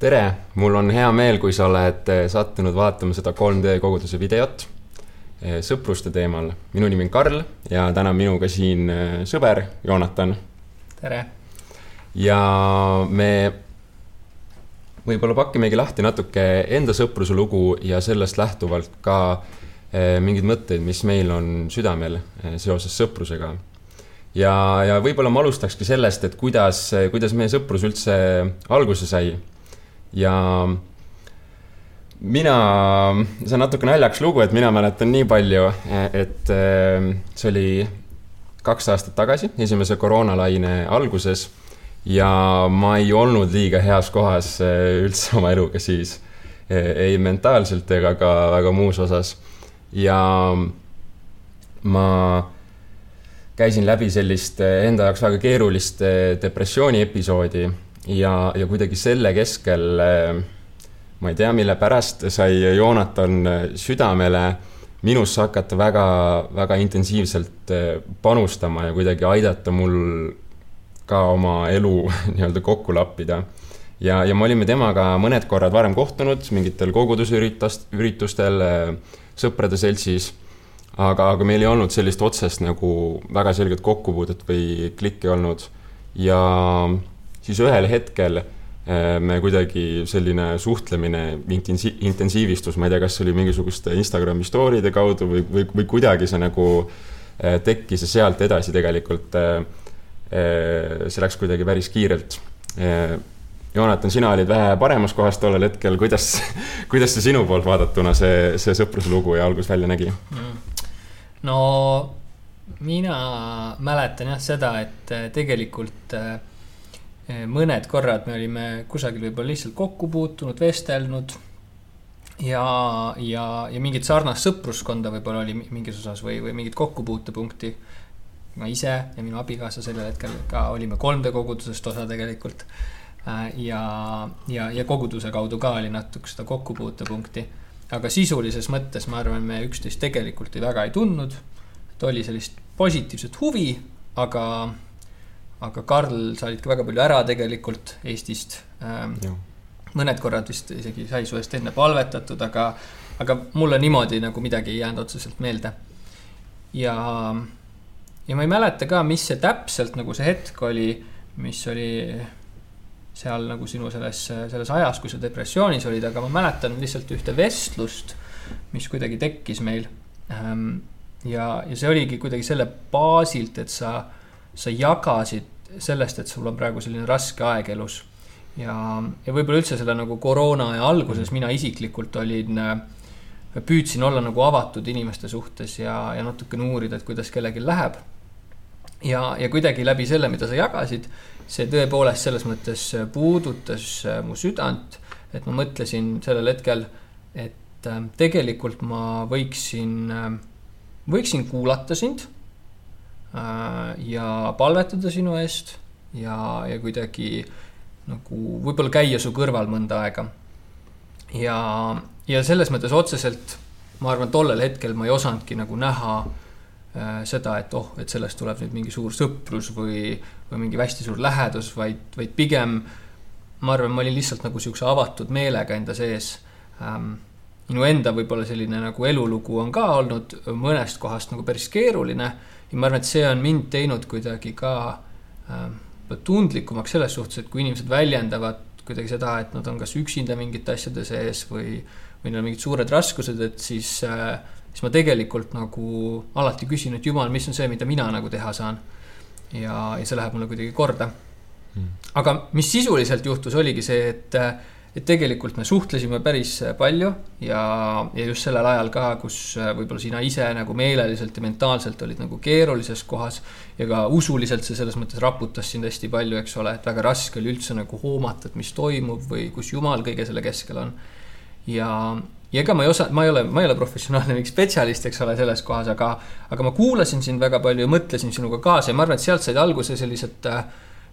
tere, mul on hea meel, kui sa oled eh, sattunud vaatama seda 3D koguduse videot eh, sõpruste teemal. minu nimi on Karl ja täna minuga siin eh, sõber Joonatan. tere! ja me võib-olla pakimegi lahti natuke enda sõpruse lugu ja sellest lähtuvalt ka mingeid mõtteid, mis meil on südamel seoses sõprusega. ja, ja võib-olla ma alustakski sellest, et kuidas, kuidas meie sõprus üldse alguse sai ja mina, see on natuke naljakas lugu, et mina mäletan nii palju, et eh, see oli kaks aastat tagasi, esimese koroonalaine alguses ja ma ei olnud liiga heas kohas eh, üldse oma eluga siis, eh, ei mentaalselt ega ka väga muus osas. ja ma käisin läbi sellist enda jaoks väga keerulist depressiooni episoodi ja, ja kuidagi selle keskel ma ei tea, mille pärast sai Joonatan südamele minusse hakata väga, väga intensiivselt eh, panustama ja kuidagi aidata mul ka oma elu nii-öelda kokku lappida. ja, ja me olime temaga mõned korrad varem kohtunud mingitel kogudusüritust, üritustel, sõprade seltsis, aga, aga meil ei olnud sellist otsest nagu väga selget kokkupuudet või klikki olnud ja siis ühel hetkel äh, me kuidagi selline suhtlemine intensi-, intensiivistus, ma ei tea, kas see oli mingisuguste Instagrami story'de kaudu või, või, või kuidagi see nagu äh, tekkis ja sealt edasi tegelikult äh, see läks kuidagi päris kiirelt. Joonatan, sina olid vähe paremas kohas tollel hetkel, kuidas, kuidas see sinu poolt vaadatuna see, see sõpruslugu ja algus välja nägi mm.? no mina mäletan jah seda, et tegelikult äh, mõned korrad me olime kusagil võib-olla lihtsalt kokku puutunud, vestelnud ja, ja, ja mingit sarnast sõpruskonda võib-olla oli mingis osas või, või mingit kokkupuutepunkti. ma ise ja minu abikaasa sellel hetkel ka olime 3D kogudusest osa tegelikult. Äh, ja, ja, ja koguduse kaudu ka oli natuke seda kokkupuutepunkti. aga sisulises mõttes ma arvan, me üksteist tegelikult ei väga ei tundnud. et oli sellist positiivset huvi, aga aga Karl, sa olid ka väga palju ära tegelikult Eestist ähm,. mõned korrad vist isegi sai su eest enne palvetatud, aga, aga mulle niimoodi nagu midagi ei jäänud otseselt meelde. ja, ja ma ei mäleta ka, mis see täpselt nagu see hetk oli, mis oli seal nagu sinu selles, selles ajas, kui sa depressioonis olid, aga ma mäletan lihtsalt ühte vestlust, mis kuidagi tekkis meil ähm,. ja, ja see oligi kuidagi selle baasilt, et sa sa jagasid sellest, et sul on praegu selline raske aeg elus. ja, ja võib-olla üldse selle nagu koroona aja alguses mina isiklikult olin, äh, püüdsin olla nagu avatud inimeste suhtes ja, ja natukene uurida, et kuidas kellelgi läheb. ja, ja kuidagi läbi selle, mida sa jagasid, see tõepoolest selles mõttes puudutas äh, mu südant, et ma mõtlesin sellel hetkel, et äh, tegelikult ma võiksin, võiksin kuulata sind ja palvetada sinu eest ja, ja kuidagi nagu võib-olla käia su kõrval mõnda aega. ja, ja selles mõttes otseselt ma arvan, tollel hetkel ma ei osanudki nagu näha äh, seda, et oh, et sellest tuleb nüüd mingi suur sõprus või, või mingi hästi suur lähedus, vaid, vaid pigem ma arvan, ma olin lihtsalt nagu siukse avatud meelega enda sees ähm, minu enda võib-olla selline nagu elulugu on ka olnud mõnest kohast nagu päris keeruline ja ma arvan, et see on mind teinud kuidagi ka äh, tundlikumaks selles suhtes, et kui inimesed väljendavad kuidagi seda, et nad on kas üksinda mingite asjade sees või, või neil on mingid suured raskused, et siis äh,, siis ma tegelikult nagu alati küsin, et jumal, mis on see, mida mina nagu teha saan. ja, ja see läheb mulle kuidagi korda hmm.. aga mis sisuliselt juhtus, oligi see, et äh, et tegelikult me suhtlesime päris palju ja, ja just sellel ajal ka, kus äh, võib-olla sina ise nagu meeleliselt ja mentaalselt olid nagu keerulises kohas. ja ka usuliselt see selles mõttes raputas sind hästi palju, eks ole, et väga raske oli üldse nagu hoomata, et mis toimub või kus Jumal kõige selle keskel on. ja, ja ega ma ei osa, ma ei ole, ma ei ole professionaalne mingi spetsialist, eks ole, selles kohas, aga, aga ma kuulasin sind väga palju ja mõtlesin sinuga kaasa ja ma arvan, et sealt said alguse sellised äh,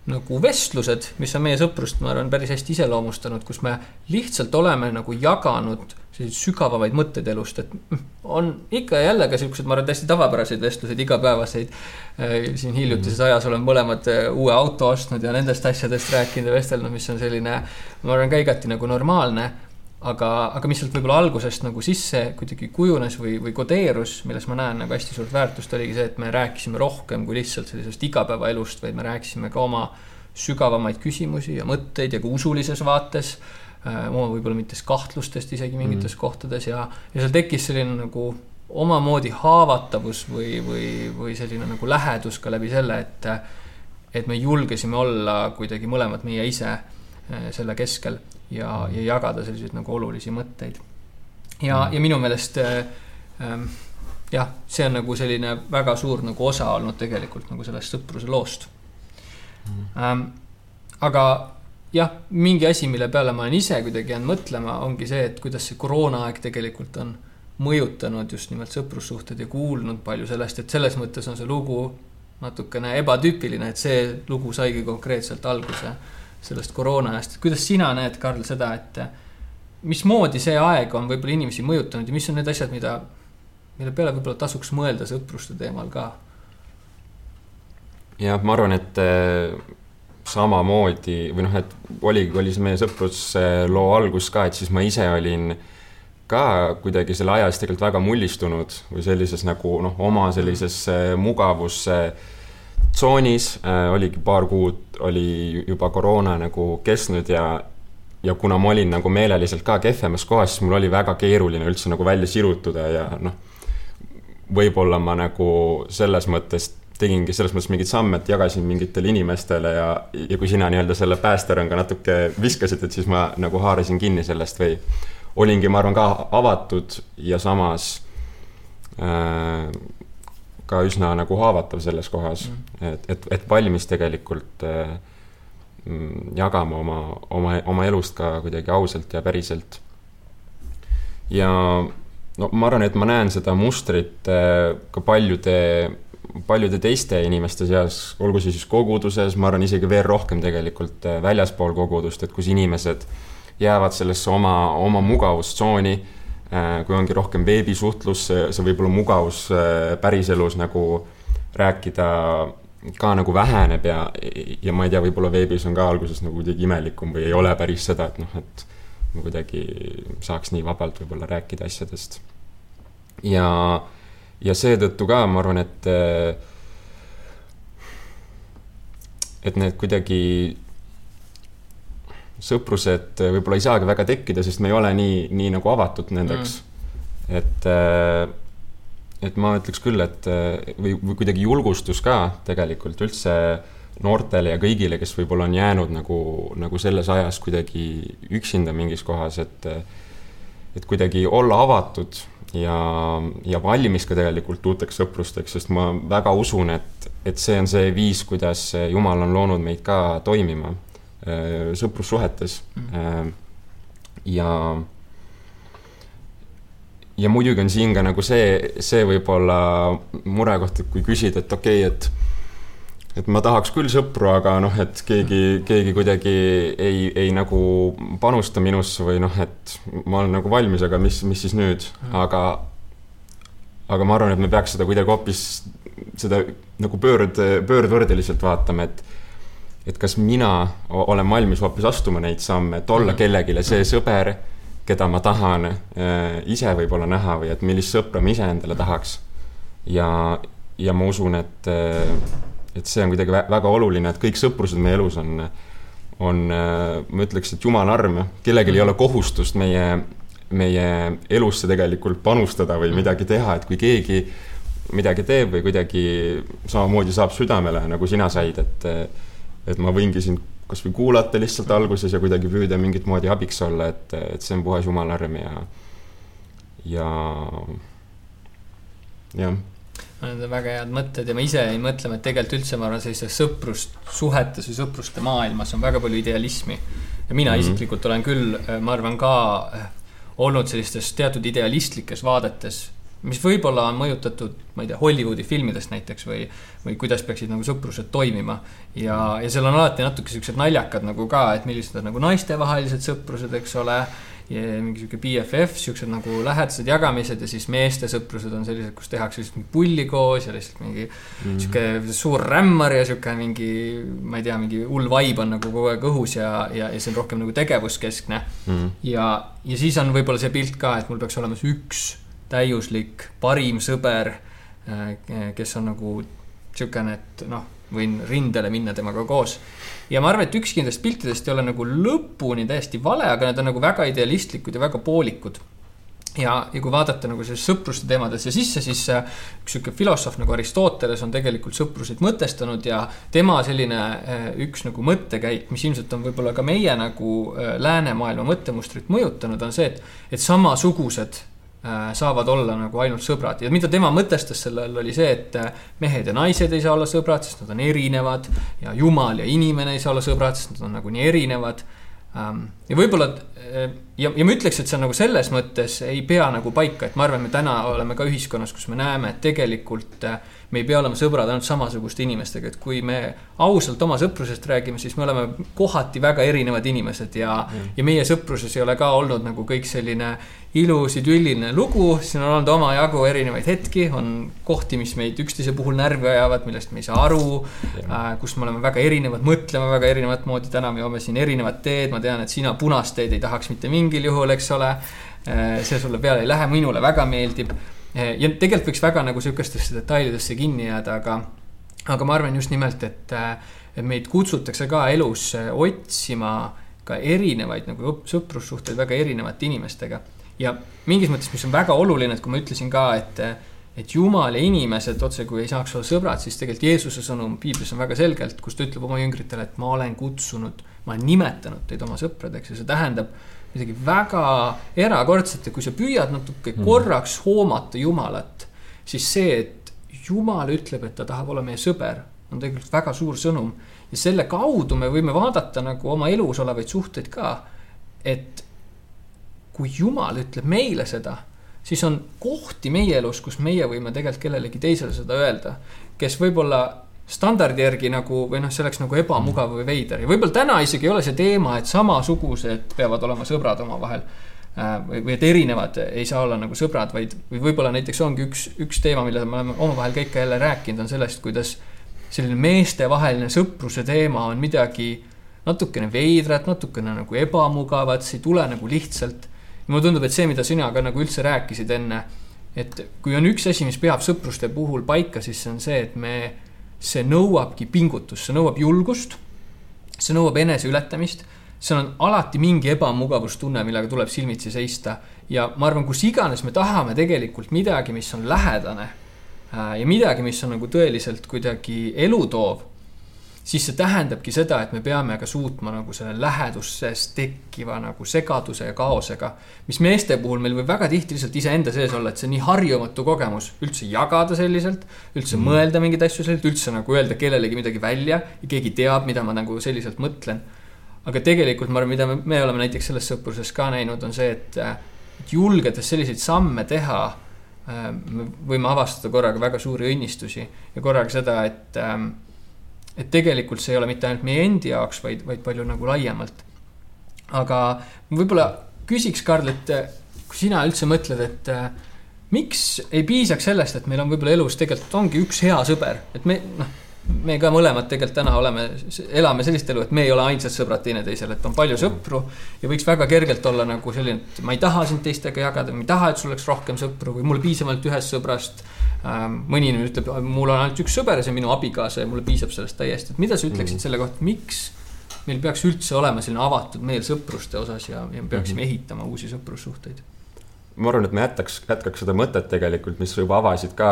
nagu vestlused, mis on meie sõprust, ma arvan, päris hästi iseloomustanud, kus me lihtsalt oleme nagu jaganud selliseid sügavamaid mõtteid elust, et mm, on ikka ja jälle ka siuksed, ma arvan, täiesti tavapäraseid vestluseid, igapäevaseid. Äh, siin hiljutises ajas oleme mõlemad äh, uue auto ostnud ja nendest asjadest rääkinud ja vestelnud, mis on selline, ma arvan, ka igati nagu normaalne aga, aga mis sealt võib-olla algusest nagu sisse kuidagi kujunes või, või kodeerus, milles ma näen nagu hästi suurt väärtust, oligi see, et me rääkisime rohkem kui lihtsalt sellisest igapäevaelust, vaid me rääkisime ka oma sügavamaid küsimusi ja mõtteid ja ka usulises vaates äh,. oma võib-olla mingitest kahtlustest isegi mingites mm. kohtades ja, ja seal tekkis selline nagu omamoodi haavatavus või, või, või selline nagu lähedus ka läbi selle, et, et me julgesime olla kuidagi mõlemad meie ise äh, selle keskel ja, ja jagada selliseid nagu olulisi mõtteid. ja mm., ja minu meelest äh, äh, jah, see on nagu selline väga suur nagu osa olnud tegelikult nagu sellest sõpruse loost mm.. Ähm, aga jah, mingi asi, mille peale ma olen ise kuidagi jäänud mõtlema, ongi see, et kuidas see koroonaaeg tegelikult on mõjutanud just nimelt sõprussuhted ja kuulnud palju sellest, et selles mõttes on see lugu natukene ebatüüpiline, et see lugu saigi konkreetselt alguse sellest koroona ajast, kuidas sina näed, Karl, seda, et mismoodi see aeg on võib-olla inimesi mõjutanud ja mis on need asjad, mida, mille peale võib-olla tasuks mõelda sõpruste teemal ka? jah, ma arvan, et äh, samamoodi või noh, et oligi, oli see meie sõprusloo algus ka, et siis ma ise olin ka kuidagi selle aja eest tegelikult väga mullistunud või sellises nagu noh, oma sellises äh, mugavus äh, tsoonis äh,, oligi paar kuud, oli juba koroona nagu kestnud ja, ja kuna ma olin nagu meeleliselt ka kehvemas kohas, siis mul oli väga keeruline üldse nagu välja sirutuda ja noh, võib-olla ma nagu selles mõttes tegingi selles mõttes mingeid samme, et jagasin mingitele inimestele ja, ja kui sina nii-öelda selle päästerõnga natuke viskasid, et siis ma nagu haarasin kinni sellest või olingi, ma arvan, ka avatud ja samas äh, ka üsna nagu haavatav selles kohas mm., et, et, et valmis tegelikult äh, mm, jagama oma, oma, oma elust ka kuidagi ausalt ja päriselt. ja no ma arvan, et ma näen seda mustrit äh, ka paljude, paljude teiste inimeste seas, olgu see siis koguduses, ma arvan isegi veel rohkem tegelikult äh, väljaspool kogudust, et kus inimesed jäävad sellesse oma, oma mugavustsooni kui ongi rohkem veebisuhtlus, see võib-olla mugavus äh, päriselus nagu rääkida ka nagu väheneb ja, ja ma ei tea, võib-olla veebis on ka alguses nagu kuidagi imelikum või ei ole päris seda, et noh, et ma kuidagi saaks nii vabalt võib-olla rääkida asjadest. ja, ja seetõttu ka ma arvan, et et need kuidagi sõprused võib-olla ei saagi väga tekkida, sest me ei ole nii, nii nagu avatud nendeks. Mm.. et, äh, et ma ütleks küll, et äh, või, või kuidagi julgustus ka tegelikult üldse noortele ja kõigile, kes võib-olla on jäänud nagu, nagu selles ajas kuidagi üksinda mingis kohas, et et kuidagi olla avatud ja, ja valmis ka tegelikult uuteks sõprusteks, sest ma väga usun, et, et see on see viis, kuidas Jumal on loonud meid ka toimima sõprussuhetes. Mm.. ja, ja muidugi on siin ka nagu see, see võib-olla murekoht, et kui küsida, et okei okay,, et et ma tahaks küll sõpru, aga noh, et keegi, keegi kuidagi ei, ei nagu panusta minusse või noh, et ma olen nagu valmis, aga mis, mis siis nüüd? Mm., aga aga ma arvan, et me peaks seda kuidagi hoopis seda nagu pöörd, pöördvõrdeliselt vaatama, et et kas mina olen valmis hoopis astuma neid samme, et olla mhm. kellelegi see sõber, keda ma tahan äh, ise võib-olla näha või et millist sõpra ma ise endale tahaks. ja, ja ma usun, et, äh, et see on kuidagi väga oluline, et kõik sõprused meie elus on, on, äh, ma ütleks, et jumala arm, kellelgi ei ole kohustust meie, meie elusse tegelikult panustada või mhm. midagi teha, et kui keegi midagi teeb või kuidagi samamoodi saab südamele, nagu sina said, et et ma võingi sind kasvõi kuulata lihtsalt alguses ja kuidagi püüda mingit moodi abiks olla, et, et see on puhas jumala arm ja, ja jah. Need on väga head mõtted ja ma ise jäin mõtlema, et tegelikult üldse ma arvan, sellises sõprussuhetes või sõpruste maailmas on väga palju idealismi. ja mina mm -hmm. isiklikult olen küll, ma arvan ka olnud sellistes teatud idealistlikes vaadetes mis võib-olla on mõjutatud, ma ei tea, Hollywoodi filmidest näiteks või, või kuidas peaksid nagu sõprused toimima. ja, ja seal on alati natuke siuksed naljakad nagu ka, et millised on nagu naiste-vahelised sõprused, eks ole mingi sihuke BFF, siuksed nagu lähedased jagamised ja siis meeste sõprused on sellised, kus tehakse lihtsalt mingi pulli koos ja lihtsalt mingi mm -hmm. sihuke suur rämmar ja sihuke mingi, ma ei tea, mingi hull vibe on nagu kogu aeg õhus ja, ja, ja see on rohkem nagu tegevuskeskne mm. -hmm. ja, ja siis on võib-olla see pilt ka, et mul peaks olema see üks täiuslik parim sõber, äh, kes on nagu sihukene, et noh võin rindele minna temaga koos. ja ma arvan, et ükski nendest piltidest ei ole nagu lõpuni täiesti vale, aga need on nagu väga idealistlikud ja väga poolikud. ja, ja kui vaadata nagu selles sõpruste teemadesse sisse, siis äh, üks sihuke filosoof nagu Aristoteles on tegelikult sõpruseid mõtestanud ja tema selline äh, üks nagu mõttekäik, mis ilmselt on võib-olla ka meie nagu läänemaailma mõttemustrit mõjutanud, on see, et, et samasugused saavad olla nagu ainult sõbrad ja mida tema mõtestas selle all, oli see, et äh, mehed ja naised ei saa olla sõbrad, sest nad on erinevad. ja jumal ja inimene ei saa olla sõbrad, sest nad on nagu nii erinevad. Ähm, ja võib-olla äh, ja, ja ma ütleks, et see on nagu selles mõttes ei pea nagu paika, et ma arvan, me täna oleme ka ühiskonnas, kus me näeme, et tegelikult me ei pea olema sõbrad ainult samasuguste inimestega, et kui me ausalt oma sõprusest räägime, siis me oleme kohati väga erinevad inimesed ja mm., ja meie sõpruses ei ole ka olnud nagu kõik selline ilus idülliline lugu, siin on olnud omajagu erinevaid hetki, on kohti, mis meid üksteise puhul närvi ajavad, millest me ei saa aru äh,, kus me oleme väga erinevad, mõtleme väga erinevat moodi, täna me joome siin erinevat teed, ma tean, et sina punast teed ei tahaks mitte mingil juhul, eks ole äh,. see sulle peale ei lähe, minule väga meeldib Eh, ja tegelikult võiks väga nagu sihukestesse detailidesse kinni jääda, aga, aga ma arvan just nimelt, et, eh, et meid kutsutakse ka elus eh, otsima ka erinevaid nagu sõprussuhteid väga erinevate inimestega. ja mingis mõttes, mis on väga oluline, et kui ma ütlesin ka, et, et jumal ja inimesed otse kui ei saaks olla sõbrad, siis tegelikult Jeesuse sõnum piiblis on väga selgelt, kus ta ütleb oma jüngritele, et ma olen kutsunud, ma olen nimetanud teid oma sõpradeks ja see tähendab midagi väga erakordset ja kui sa püüad natuke mm. korraks hoomata Jumalat, siis see, et Jumal ütleb, et ta tahab olla meie sõber, on tegelikult väga suur sõnum. ja selle kaudu me võime vaadata nagu oma elus olevaid suhteid ka, et kui Jumal ütleb meile seda, siis on kohti meie elus, kus meie võime tegelikult kellelegi teisele seda öelda, kes võib-olla standardi järgi nagu või noh, see oleks nagu ebamugav või veider ja võib-olla täna isegi ei ole see teema, et samasugused peavad olema sõbrad omavahel. Äh, või, või et erinevad ei saa olla nagu sõbrad, vaid, või võib-olla näiteks ongi üks, üks teema, mille me oleme omavahel ka ikka jälle rääkinud, on sellest, kuidas selline meestevaheline sõpruse teema on midagi natukene veidrat, natukene nagu ebamugavat, see ei tule nagu lihtsalt. mulle tundub, et see, mida sina ka nagu üldse rääkisid enne, et kui on üks asi, mis peab sõpruste puhul paika, siis see on see, et me see nõuabki pingutust, see nõuab julgust. see nõuab eneseületamist, seal on alati mingi ebamugavustunne, millega tuleb silmitsi seista. ja ma arvan, kus iganes me tahame tegelikult midagi, mis on lähedane äh, ja midagi, mis on nagu tõeliselt kuidagi elutoov siis see tähendabki seda, et me peame ka suutma nagu selle läheduses tekkiva nagu segaduse ja kaosega. mis meeste puhul meil võib väga tihti lihtsalt iseenda sees olla, et see nii harjumatu kogemus üldse jagada selliselt, üldse mm. mõelda mingeid asju selliselt, üldse nagu öelda kellelegi midagi välja ja keegi teab, mida ma nagu selliselt mõtlen. aga tegelikult ma arvan, mida me, me oleme näiteks selles sõpruses ka näinud, on see, et, et julgedes selliseid samme teha äh, me võime avastada korraga väga suuri õnnistusi ja korraga seda, et ähm, et tegelikult see ei ole mitte ainult meie endi jaoks, vaid, vaid palju nagu laiemalt. aga võib-olla küsiks, Karl, et äh, kui sina üldse mõtled, et äh, miks ei piisaks sellest, et meil on võib-olla elus tegelikult ongi üks hea sõber, et me noh me ka mõlemad tegelikult täna oleme, elame sellist elu, et me ei ole ainsad sõbrad teineteisele, et on palju sõpru. ja võiks väga kergelt olla nagu selline, et ma ei taha sind teistega jagada, ma ei taha, et sul oleks rohkem sõpru või mul piisab ainult ühest sõbrast Ähm, mõni inimene ütleb, mul on ainult üks sõber ja see on minu abikaasa ja mulle piisab sellest täiesti, et mida sa ütleksid mm. selle kohta, miks meil peaks üldse olema selline avatud meel sõpruste osas ja, ja me peaksime mm -hmm. ehitama uusi sõprussuhteid? ma arvan, et me jätaks, jätkaks seda mõtet tegelikult, mis sa juba avasid ka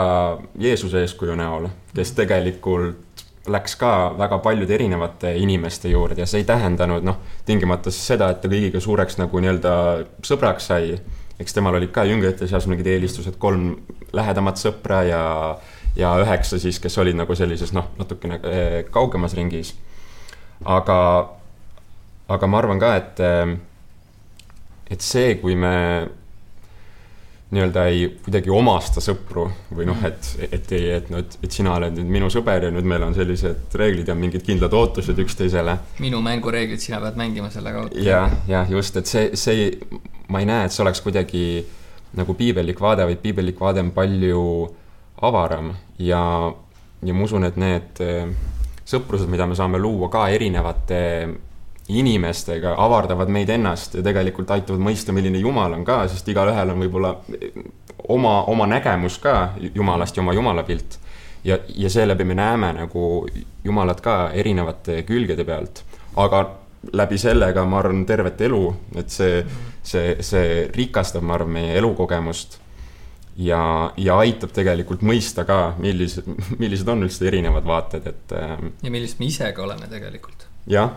Jeesuse eeskuju näol, kes mhm. tegelikult läks ka väga paljude erinevate inimeste juurde ja see ei tähendanud noh, tingimata seda, et ta kõigiga suureks nagu nii-öelda sõbraks sai eks temal olid ka jüngrite seas mingid eelistused, kolm lähedamat sõpra ja, ja üheksa siis, kes olid nagu sellises noh, natukene eh, kaugemas ringis. aga, aga ma arvan ka, et, eh, et see, kui me nii-öelda ei kuidagi omasta sõpru või noh, et, et ei, et no, et, et sina oled nüüd minu sõber ja nüüd meil on sellised reeglid ja mingid kindlad ootused üksteisele. minu mängureeglid, sina pead mängima selle kaudu. jah, jah, just, et see, see, ma ei näe, et see oleks kuidagi nagu piibellik vaade, vaid piibellik vaade on palju avaram ja, ja ma usun, et need eh, sõprused, mida me saame luua ka erinevate inimestega, avardavad meid ennast ja tegelikult aitavad mõista, milline Jumal on ka, sest igalühel on võib-olla oma, oma nägemus ka Jumalast ja oma Jumalapilt. ja, ja seeläbi me näeme nagu Jumalat ka erinevate külgede pealt, aga läbi selle ka, ma arvan, tervet elu, et see, see, see rikastab, ma arvan, meie elukogemust ja, ja aitab tegelikult mõista ka, millised, millised on üldse erinevad vaated, et. ja millised me ise ka oleme tegelikult. jah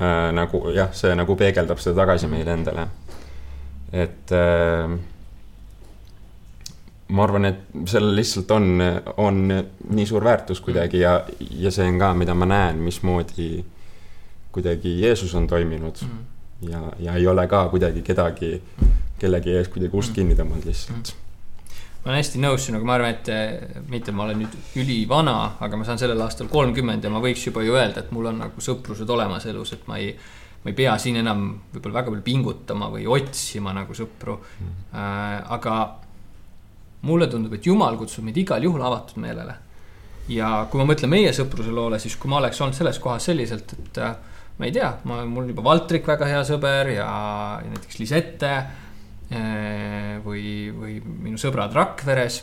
äh, nagu jah, see nagu peegeldab seda tagasi meile endale. et äh, ma arvan, et sellel lihtsalt on, on nii suur väärtus kuidagi ja, ja see on ka, mida ma näen, mismoodi kuidagi Jeesus on toiminud mm. ja, ja ei ole ka kuidagi kedagi, kellegi ees kuidagi ust kinni tõmmanud lihtsalt mm ma olen hästi nõus sinuga, ma arvan, et eh, mitte ma olen nüüd ülivana, aga ma saan sellel aastal kolmkümmend ja ma võiks juba ju öelda, et mul on nagu sõprused olemas elus, et ma ei, ma ei pea siin enam võib-olla väga palju pingutama või otsima nagu sõpru mm.. Äh, aga mulle tundub, et jumal kutsub meid igal juhul avatud meelele. ja kui ma mõtlen meie sõpruse loole, siis kui ma oleks olnud selles kohas selliselt, et äh, ma ei tea, ma, mul on juba Valtrik väga hea sõber ja, ja näiteks Lisette või, või minu sõbrad Rakveres.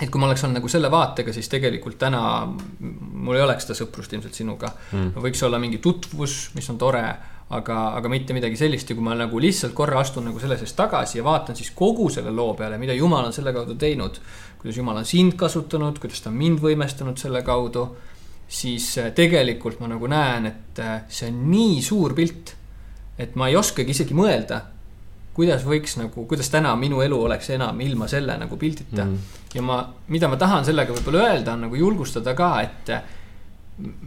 et kui ma oleks olnud nagu selle vaatega, siis tegelikult täna mul ei oleks seda sõprust ilmselt sinuga mm.. võiks olla mingi tutvus, mis on tore, aga, aga mitte midagi sellist ja kui ma nagu lihtsalt korra astun nagu selle seest tagasi ja vaatan siis kogu selle loo peale, mida Jumal on selle kaudu teinud. kuidas Jumal on sind kasutanud, kuidas ta on mind võimestanud selle kaudu, siis äh, tegelikult ma nagu näen, et äh, see on nii suur pilt, et ma ei oskagi isegi mõelda kuidas võiks nagu, kuidas täna minu elu oleks enam ilma selle nagu pildita mm.. ja ma, mida ma tahan sellega võib-olla öelda, on nagu julgustada ka, et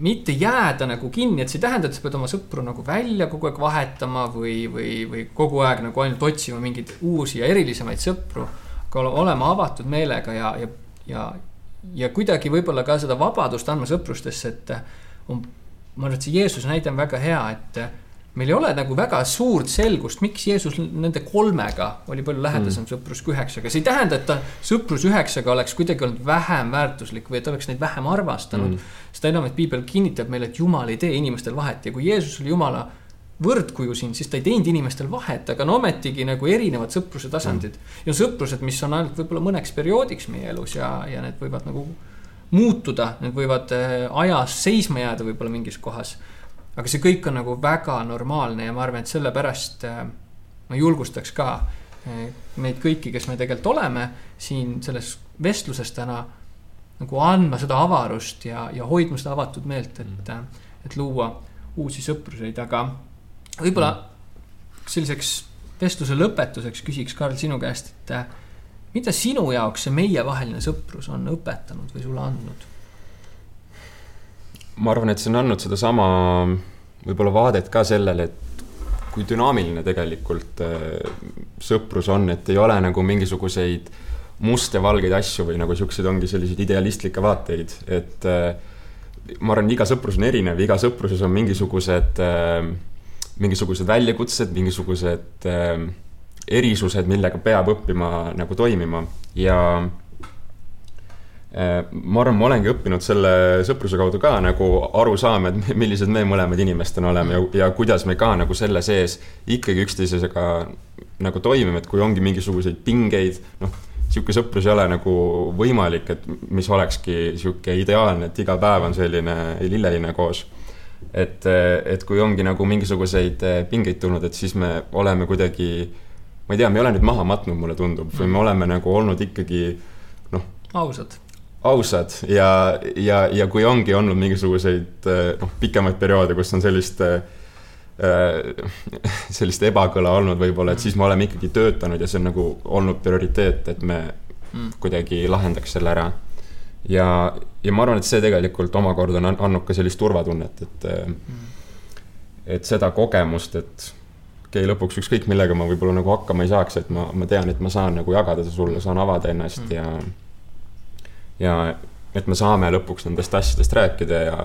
mitte jääda nagu kinni, et see ei tähenda, et sa pead oma sõpru nagu välja kogu aeg vahetama või, või, või kogu aeg nagu ainult otsima mingeid uusi ja erilisemaid sõpru. aga olema avatud meelega ja, ja, ja, ja kuidagi võib-olla ka seda vabadust andma sõprustesse, et on, ma arvan, et see Jeesuse näide on väga hea, et meil ei ole nagu väga suurt selgust, miks Jeesus nende kolmega oli palju lähedasem mm. sõprus kui üheksaga, see ei tähenda, et ta sõprus üheksaga oleks kuidagi olnud vähem väärtuslik või et oleks neid vähem armastanud. Mm.. seda enam, et piibel kinnitab meile, et Jumal ei tee inimestel vahet. Ja kui Jeesus oli Jumala võrdkuju siin, siis ta ei teinud inimestel vahet, aga no ometigi nagu erinevad sõpruse tasandid. Mm.. ja sõprused, mis on ainult võib-olla mõneks perioodiks meie elus ja, ja need võivad nagu muutuda, need võivad äh, ajas seisma jääda võib-olla mingis kohas aga see kõik on nagu väga normaalne ja ma arvan, et sellepärast äh, ma julgustaks ka äh, meid kõiki, kes me tegelikult oleme siin selles vestluses täna. nagu andma seda avarust ja, ja hoidma seda avatud meelt, et mm., äh, et luua uusi sõpruseid, aga võib-olla mm. selliseks vestluse lõpetuseks küsiks, Karl, sinu käest, et mida sinu jaoks see meievaheline sõprus on õpetanud või sulle andnud? Ma arvan, et see on andnud sedasama võib-olla vaadet ka sellele, et kui dünaamiline tegelikult äh, sõprus on, et ei ole nagu mingisuguseid mustvalgeid asju või nagu siukseid ongi selliseid idealistlikke vaateid, et äh, ma arvan, iga sõprus on erinev, iga sõpruses on mingisugused, äh, mingisugused väljakutsed, mingisugused erisused, millega peab õppima nagu toimima ja ma arvan, ma olengi õppinud selle sõpruse kaudu ka nagu aru saama, et millised me mõlemad inimestena oleme ja, ja kuidas me ka nagu selle sees ikkagi üksteisega nagu toimime, et kui ongi mingisuguseid pingeid, noh, niisugune sõprus ei ole nagu võimalik, et mis olekski niisugune ideaalne, et iga päev on selline lilleline koos. et, et kui ongi nagu mingisuguseid pingeid tulnud, et siis me oleme kuidagi, ma ei tea, me ei ole nüüd maha matnud, mulle tundub, või me oleme nagu olnud ikkagi noh. ausad ausad ja, ja, ja kui ongi olnud mingisuguseid eh, noh, pikemaid perioode, kus on sellist äh, sellist ebakõla olnud võib-olla, et siis me oleme ikkagi töötanud ja see on nagu olnud prioriteet, et me mm. kuidagi lahendaks selle ära. ja, ja ma arvan, et see tegelikult omakorda on andnud ka sellist turvatunnet, et mm., et seda kogemust, et okei okay,, lõpuks ükskõik millega ma võib-olla nagu hakkama ei saaks, et ma, ma tean, et ma saan nagu jagada seda sulle, saan avada ennast mm. ja, ja et me saame lõpuks nendest asjadest rääkida ja,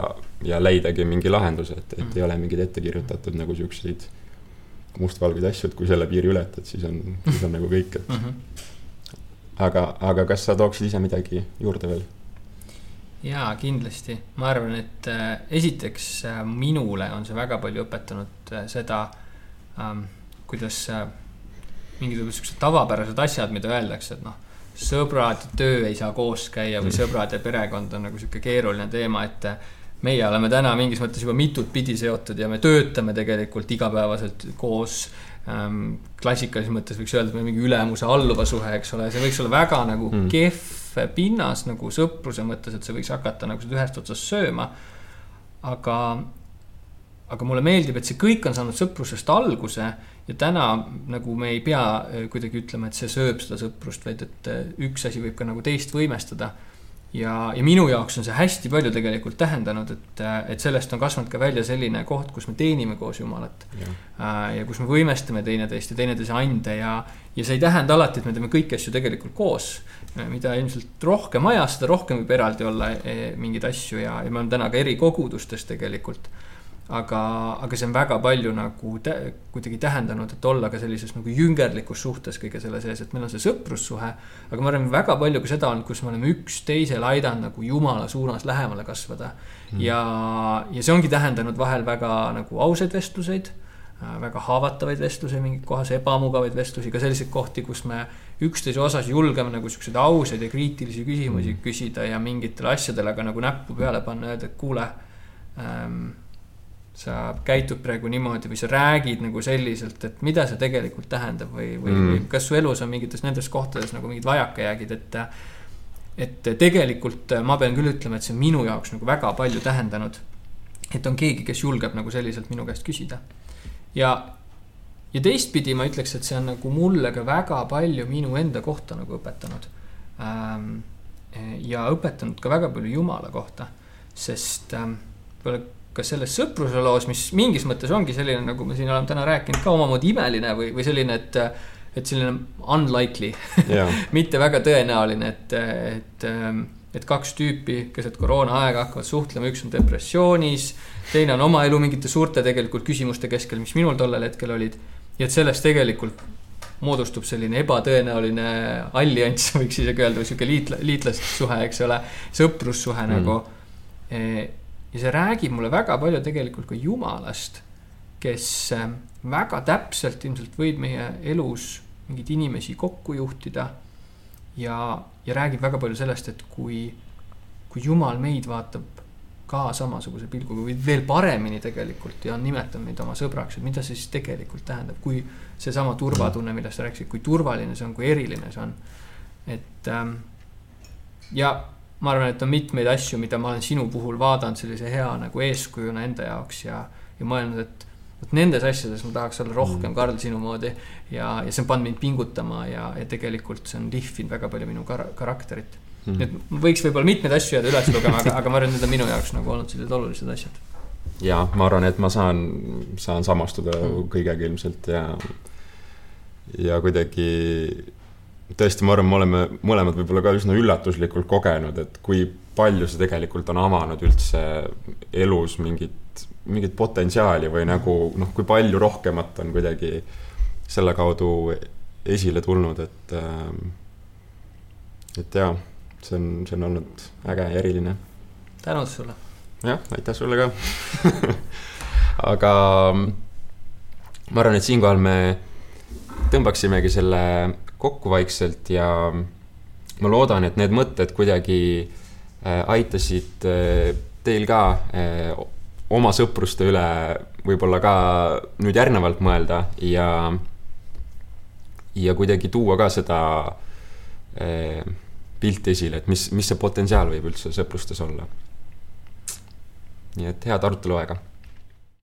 ja leidagi mingi lahenduse, et, et mm. ei ole mingeid ettekirjutatud nagu siukseid mustvalgeid asju, et kui selle piiri ületad, siis on, siis on nagu kõik, et mm. -hmm. aga, aga kas sa tooksid ise midagi juurde veel? jaa, kindlasti, ma arvan, et äh, esiteks äh, minule on see väga palju õpetanud äh, seda ähm,, kuidas äh, mingid võib-olla siuksed tavapärased asjad, mida öeldakse, et noh sõbrad töö ei saa koos käia või mm. sõbrad ja perekond on nagu sihuke keeruline teema, et meie oleme täna mingis mõttes juba mitut pidi seotud ja me töötame tegelikult igapäevaselt koos ähm,. klassikalises mõttes võiks öelda, et meil mingi ülemuse-alluva suhe, eks ole, see võiks olla väga nagu mm. kehv pinnas nagu sõpruse mõttes, et see võiks hakata nagu seda ühest otsast sööma. aga, aga mulle meeldib, et see kõik on saanud sõprusest alguse ja täna nagu me ei pea äh, kuidagi ütlema, et see sööb seda sõprust, vaid et äh, üks asi võib ka nagu teist võimestada. ja, ja minu jaoks on see hästi palju tegelikult tähendanud, et, äh, et sellest on kasvanud ka välja selline koht, kus me teenime koos Jumalat. ja kus me võimestame teineteist ja teineteise ande ja, ja see ei tähenda alati, et me teeme kõiki asju tegelikult koos. mida ilmselt rohkem ajas, seda rohkem võib eraldi olla mingeid asju ja, ja me oleme täna ka eri kogudustes tegelikult aga, aga see on väga palju nagu tä, kuidagi tähendanud, et olla ka sellises nagu jüngerlikus suhtes kõige selle sees, et meil on see sõprussuhe. aga ma arvan, väga palju ka seda on, kus me oleme üksteisele aidanud nagu jumala suunas lähemale kasvada mm.. ja, ja see ongi tähendanud vahel väga nagu ausaid vestluseid äh, väga haavatavaid vestlusi mingis kohas, ebamugavaid vestlusi, ka selliseid kohti, kus me üksteise osas julgeme nagu siukseid ausaid ja kriitilisi küsimusi mm. küsida ja mingitele asjadele ka nagu näppu peale panna, öelda, et kuule ähm, sa käitud praegu niimoodi või sa räägid nagu selliselt, et mida see tegelikult tähendab või, või mm., või kas su elus on mingites nendes kohtades nagu mingid vajakajäägid, et. et tegelikult ma pean küll ütlema, et see on minu jaoks nagu väga palju tähendanud. et on keegi, kes julgeb nagu selliselt minu käest küsida. ja, ja teistpidi ma ütleks, et see on nagu mulle ka väga palju minu enda kohta nagu õpetanud ähm,. ja õpetanud ka väga palju Jumala kohta, sest ähm, ka selles sõpruse loos, mis mingis mõttes ongi selline, nagu me siin oleme täna rääkinud, ka omamoodi imeline või, või selline, et. et selline unlikely yeah. mitte väga tõenäoline, et, et, et kaks tüüpi keset koroona aega hakkavad suhtlema, üks on depressioonis. teine on oma elu mingite suurte tegelikult küsimuste keskel, mis minul tollel hetkel olid. ja et sellest tegelikult moodustub selline ebatõenäoline allianss, võiks isegi öelda, või sihuke liitla-, liitlassuhe, eks ole, sõprussuhe mm. nagu e, ja see räägib mulle väga palju tegelikult ka Jumalast, kes ähm, väga täpselt ilmselt võib meie elus mingeid inimesi kokku juhtida. ja, ja räägib väga palju sellest, et kui, kui Jumal meid vaatab ka samasuguse pilguga või veel paremini tegelikult ja on nimetanud meid oma sõbraks, et mida see siis tegelikult tähendab, kui seesama turvatunne, millest sa rääkisid, kui turvaline see on, kui eriline see on. et ähm, ja ma arvan, et on mitmeid asju, mida ma olen sinu puhul vaadanud sellise hea nagu eeskujuna enda jaoks ja, ja mõelnud, et vot nendes asjades ma tahaks olla rohkem mm. Karl sinu moodi. ja, ja see on pannud mind pingutama ja, ja tegelikult see on lihvinud väga palju minu kar karakterit mm.. et võiks võib-olla mitmeid asju jääda üles lugema, aga, aga ma arvan, et need on minu jaoks nagu olnud sellised olulised asjad. ja ma arvan, et ma saan, saan samastuda mm. kõigega ilmselt ja, ja kuidagi tõesti, ma arvan, me oleme mõlemad võib-olla ka üsna üllatuslikult kogenud, et kui palju see tegelikult on avanud üldse elus mingit, mingit potentsiaali või nagu noh, kui palju rohkemat on kuidagi selle kaudu esile tulnud, et ähm, et jaa, see on, see on olnud äge ja eriline. tänud sulle. jah, aitäh sulle ka aga ma arvan, et siinkohal me tõmbaksimegi selle kokku vaikselt ja ma loodan, et need mõtted kuidagi äh, aitasid äh, teil ka äh, oma sõpruste üle võib-olla ka nüüd järgnevalt mõelda ja, ja kuidagi tuua ka seda pilti esile, et mis, mis see potentsiaal võib üldse sõprustes olla. nii et head arutelu aega